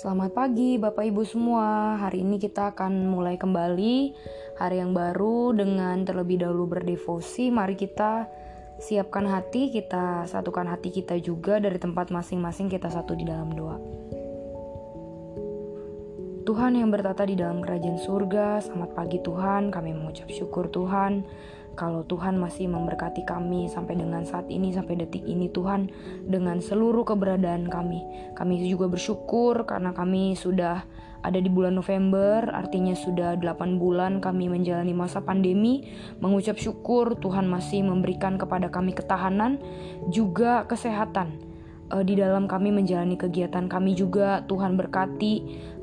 Selamat pagi Bapak Ibu semua. Hari ini kita akan mulai kembali hari yang baru dengan terlebih dahulu berdevosi. Mari kita siapkan hati, kita satukan hati kita juga dari tempat masing-masing kita satu di dalam doa. Tuhan yang bertata di dalam kerajaan surga, selamat pagi Tuhan. Kami mengucap syukur Tuhan kalau Tuhan masih memberkati kami sampai dengan saat ini, sampai detik ini Tuhan, dengan seluruh keberadaan kami. Kami juga bersyukur karena kami sudah ada di bulan November, artinya sudah 8 bulan kami menjalani masa pandemi. Mengucap syukur Tuhan masih memberikan kepada kami ketahanan, juga kesehatan uh, di dalam kami menjalani kegiatan kami juga Tuhan berkati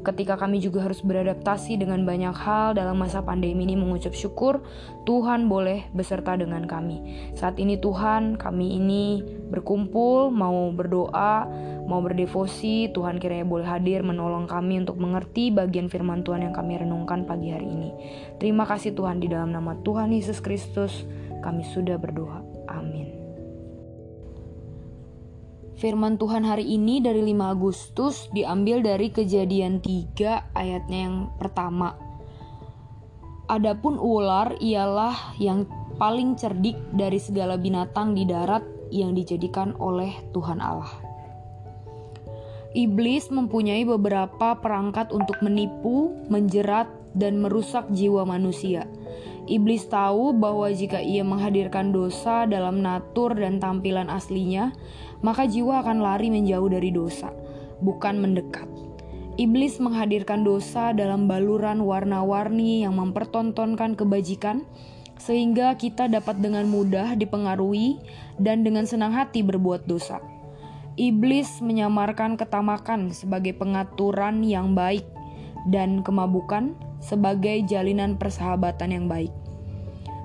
ketika kami juga harus beradaptasi dengan banyak hal dalam masa pandemi ini mengucap syukur Tuhan boleh beserta dengan kami. Saat ini Tuhan kami ini berkumpul mau berdoa mau berdevosi. Tuhan kiranya boleh hadir menolong kami untuk mengerti bagian firman Tuhan yang kami renungkan pagi hari ini. Terima kasih Tuhan di dalam nama Tuhan Yesus Kristus. Kami sudah berdoa. Amin Firman Tuhan hari ini dari 5 Agustus diambil dari kejadian 3 ayatnya yang pertama. Adapun ular ialah yang paling cerdik dari segala binatang di darat yang dijadikan oleh Tuhan Allah. Iblis mempunyai beberapa perangkat untuk menipu, menjerat, dan merusak jiwa manusia. Iblis tahu bahwa jika ia menghadirkan dosa dalam natur dan tampilan aslinya, maka jiwa akan lari menjauh dari dosa, bukan mendekat. Iblis menghadirkan dosa dalam baluran warna-warni yang mempertontonkan kebajikan, sehingga kita dapat dengan mudah dipengaruhi dan dengan senang hati berbuat dosa. Iblis menyamarkan ketamakan sebagai pengaturan yang baik dan kemabukan sebagai jalinan persahabatan yang baik.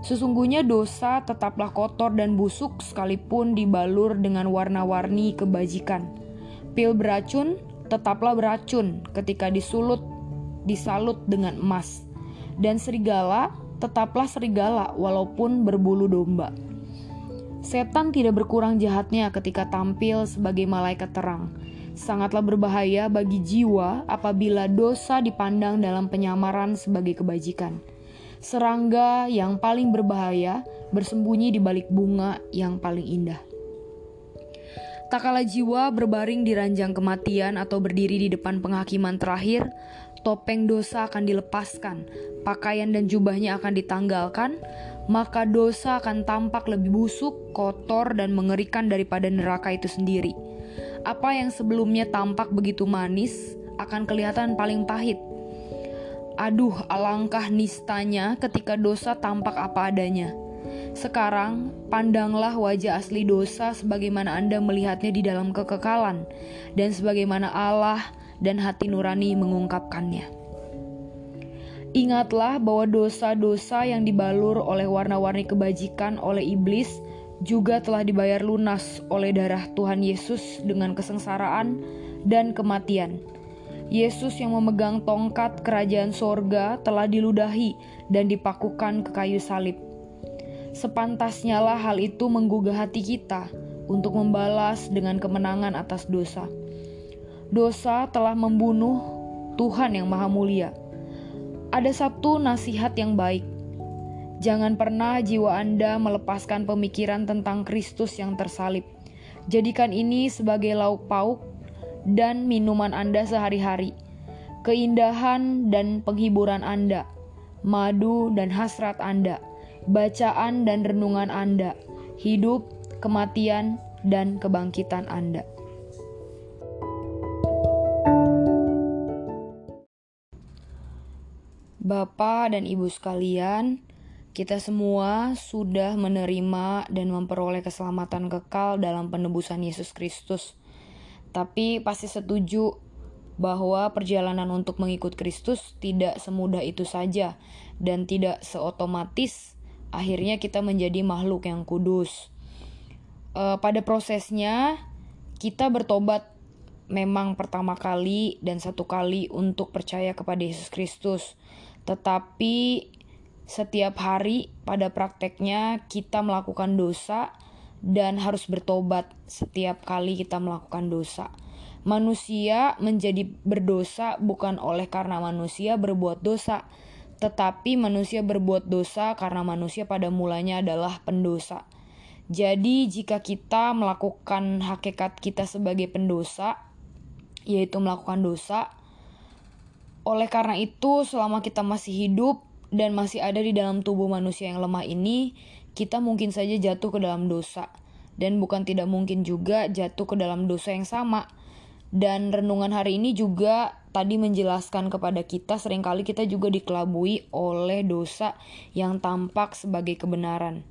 Sesungguhnya dosa tetaplah kotor dan busuk sekalipun dibalur dengan warna-warni kebajikan. Pil beracun tetaplah beracun ketika disulut disalut dengan emas. Dan serigala tetaplah serigala walaupun berbulu domba. Setan tidak berkurang jahatnya ketika tampil sebagai malaikat terang. Sangatlah berbahaya bagi jiwa apabila dosa dipandang dalam penyamaran sebagai kebajikan serangga yang paling berbahaya bersembunyi di balik bunga yang paling indah. Tak kala jiwa berbaring di ranjang kematian atau berdiri di depan penghakiman terakhir, topeng dosa akan dilepaskan, pakaian dan jubahnya akan ditanggalkan, maka dosa akan tampak lebih busuk, kotor, dan mengerikan daripada neraka itu sendiri. Apa yang sebelumnya tampak begitu manis akan kelihatan paling pahit, Aduh, alangkah nistanya ketika dosa tampak apa adanya. Sekarang, pandanglah wajah asli dosa sebagaimana Anda melihatnya di dalam kekekalan, dan sebagaimana Allah dan hati nurani mengungkapkannya. Ingatlah bahwa dosa-dosa yang dibalur oleh warna-warni kebajikan oleh iblis juga telah dibayar lunas oleh darah Tuhan Yesus dengan kesengsaraan dan kematian Yesus yang memegang tongkat kerajaan sorga telah diludahi dan dipakukan ke kayu salib. Sepantasnya lah hal itu menggugah hati kita untuk membalas dengan kemenangan atas dosa. Dosa telah membunuh Tuhan yang Maha Mulia. Ada satu nasihat yang baik. Jangan pernah jiwa Anda melepaskan pemikiran tentang Kristus yang tersalib. Jadikan ini sebagai lauk pauk dan minuman Anda sehari-hari, keindahan dan penghiburan Anda, madu dan hasrat Anda, bacaan dan renungan Anda, hidup, kematian, dan kebangkitan Anda. Bapak dan Ibu sekalian, kita semua sudah menerima dan memperoleh keselamatan kekal dalam penebusan Yesus Kristus tapi pasti setuju bahwa perjalanan untuk mengikut Kristus tidak semudah itu saja dan tidak seotomatis akhirnya kita menjadi makhluk yang kudus. E, pada prosesnya kita bertobat memang pertama kali dan satu kali untuk percaya kepada Yesus Kristus. Tetapi setiap hari pada prakteknya kita melakukan dosa dan harus bertobat setiap kali kita melakukan dosa. Manusia menjadi berdosa bukan oleh karena manusia berbuat dosa, tetapi manusia berbuat dosa karena manusia pada mulanya adalah pendosa. Jadi, jika kita melakukan hakikat kita sebagai pendosa, yaitu melakukan dosa, oleh karena itu, selama kita masih hidup dan masih ada di dalam tubuh manusia yang lemah ini, kita mungkin saja jatuh ke dalam dosa, dan bukan tidak mungkin juga jatuh ke dalam dosa yang sama. Dan renungan hari ini juga tadi menjelaskan kepada kita sering kali kita juga dikelabui oleh dosa yang tampak sebagai kebenaran.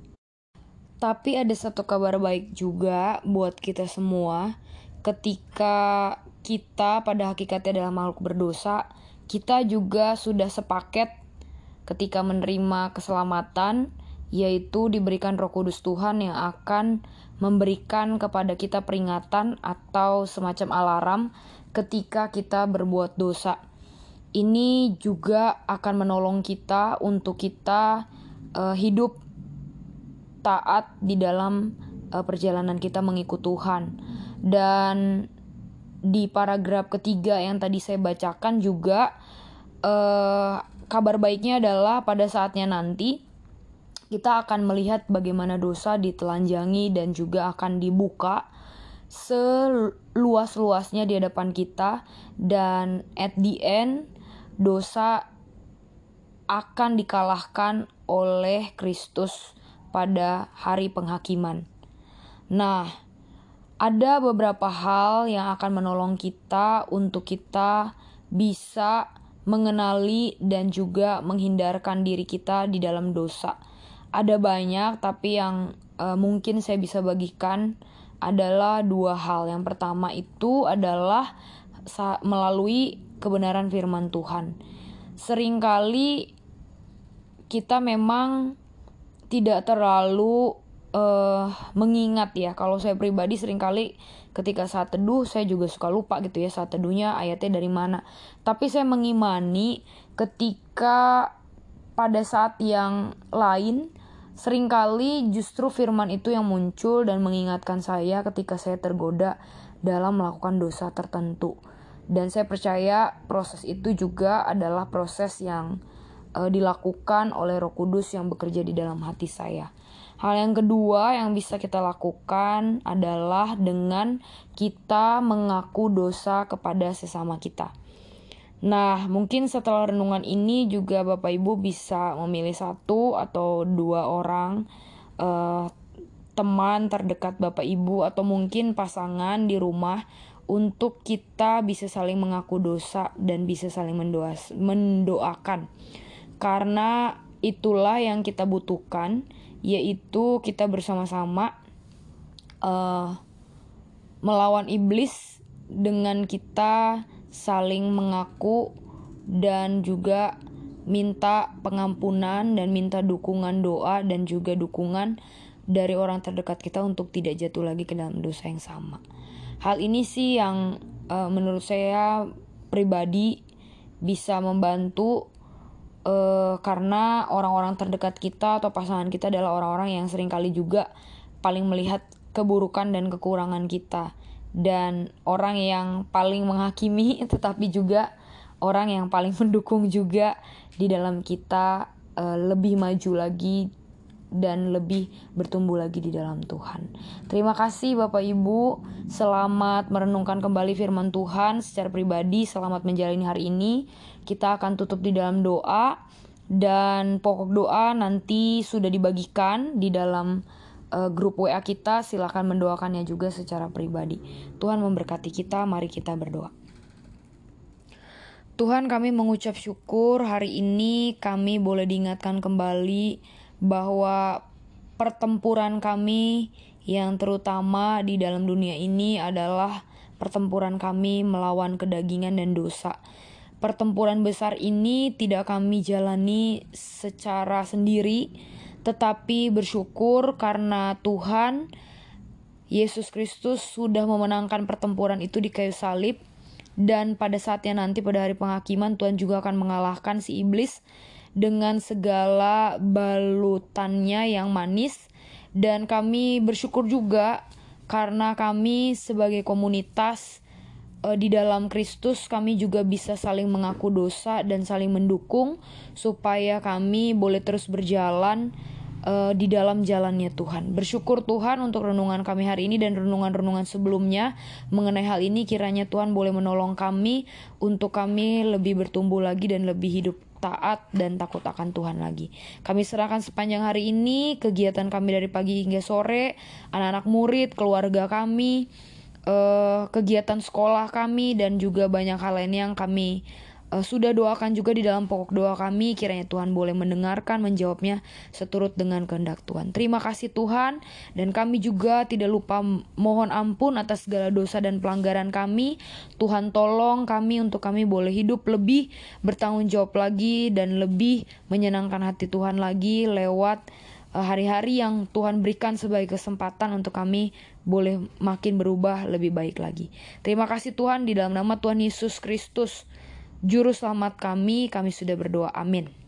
Tapi ada satu kabar baik juga buat kita semua. Ketika kita pada hakikatnya adalah makhluk berdosa, kita juga sudah sepaket ketika menerima keselamatan yaitu diberikan Roh Kudus Tuhan yang akan memberikan kepada kita peringatan atau semacam alarm ketika kita berbuat dosa. Ini juga akan menolong kita untuk kita uh, hidup taat di dalam uh, perjalanan kita mengikut Tuhan. Dan di paragraf ketiga yang tadi saya bacakan juga uh, kabar baiknya adalah pada saatnya nanti kita akan melihat bagaimana dosa ditelanjangi dan juga akan dibuka seluas-luasnya di hadapan kita dan at the end dosa akan dikalahkan oleh Kristus pada hari penghakiman. Nah, ada beberapa hal yang akan menolong kita untuk kita bisa mengenali dan juga menghindarkan diri kita di dalam dosa ada banyak tapi yang uh, mungkin saya bisa bagikan adalah dua hal. Yang pertama itu adalah melalui kebenaran firman Tuhan. Seringkali kita memang tidak terlalu uh, mengingat ya. Kalau saya pribadi sering kali ketika saat teduh saya juga suka lupa gitu ya saat teduhnya ayatnya dari mana. Tapi saya mengimani ketika pada saat yang lain Seringkali justru firman itu yang muncul dan mengingatkan saya ketika saya tergoda dalam melakukan dosa tertentu. Dan saya percaya proses itu juga adalah proses yang uh, dilakukan oleh Roh Kudus yang bekerja di dalam hati saya. Hal yang kedua yang bisa kita lakukan adalah dengan kita mengaku dosa kepada sesama kita. Nah, mungkin setelah renungan ini juga Bapak Ibu bisa memilih satu atau dua orang uh, teman terdekat Bapak Ibu atau mungkin pasangan di rumah untuk kita bisa saling mengaku dosa dan bisa saling mendoa mendoakan. Karena itulah yang kita butuhkan, yaitu kita bersama-sama uh, melawan iblis dengan kita saling mengaku dan juga minta pengampunan dan minta dukungan doa dan juga dukungan dari orang terdekat kita untuk tidak jatuh lagi ke dalam dosa yang sama. Hal ini sih yang uh, menurut saya pribadi bisa membantu uh, karena orang-orang terdekat kita atau pasangan kita adalah orang-orang yang sering kali juga paling melihat keburukan dan kekurangan kita dan orang yang paling menghakimi tetapi juga orang yang paling mendukung juga di dalam kita uh, lebih maju lagi dan lebih bertumbuh lagi di dalam Tuhan. Terima kasih Bapak Ibu, selamat merenungkan kembali firman Tuhan secara pribadi, selamat menjalani hari ini. Kita akan tutup di dalam doa dan pokok doa nanti sudah dibagikan di dalam uh, grup WA kita, silahkan mendoakannya juga secara pribadi. Tuhan memberkati kita, mari kita berdoa. Tuhan kami mengucap syukur hari ini kami boleh diingatkan kembali bahwa pertempuran kami yang terutama di dalam dunia ini adalah pertempuran kami melawan kedagingan dan dosa. Pertempuran besar ini tidak kami jalani secara sendiri, tetapi bersyukur karena Tuhan Yesus Kristus sudah memenangkan pertempuran itu di kayu salib. Dan pada saatnya nanti pada hari penghakiman Tuhan juga akan mengalahkan si iblis dengan segala balutannya yang manis. Dan kami bersyukur juga karena kami sebagai komunitas uh, di dalam Kristus kami juga bisa saling mengaku dosa dan saling mendukung supaya kami boleh terus berjalan uh, di dalam jalannya Tuhan. Bersyukur Tuhan untuk renungan kami hari ini dan renungan-renungan sebelumnya mengenai hal ini kiranya Tuhan boleh menolong kami untuk kami lebih bertumbuh lagi dan lebih hidup taat dan takut akan Tuhan lagi. Kami serahkan sepanjang hari ini kegiatan kami dari pagi hingga sore, anak-anak murid, keluarga kami, uh, kegiatan sekolah kami dan juga banyak hal lain yang kami uh, sudah doakan juga di dalam pokok doa kami kiranya Tuhan boleh mendengarkan menjawabnya seturut dengan kehendak Tuhan. Terima kasih Tuhan dan kami juga tidak lupa mohon ampun atas segala dosa dan pelanggaran kami. Tuhan tolong kami untuk kami boleh hidup lebih bertanggung jawab lagi dan lebih menyenangkan hati Tuhan lagi lewat Eh, hari-hari yang Tuhan berikan sebagai kesempatan untuk kami boleh makin berubah lebih baik lagi. Terima kasih Tuhan di dalam nama Tuhan Yesus Kristus, Juru Selamat kami, kami sudah berdoa. Amin.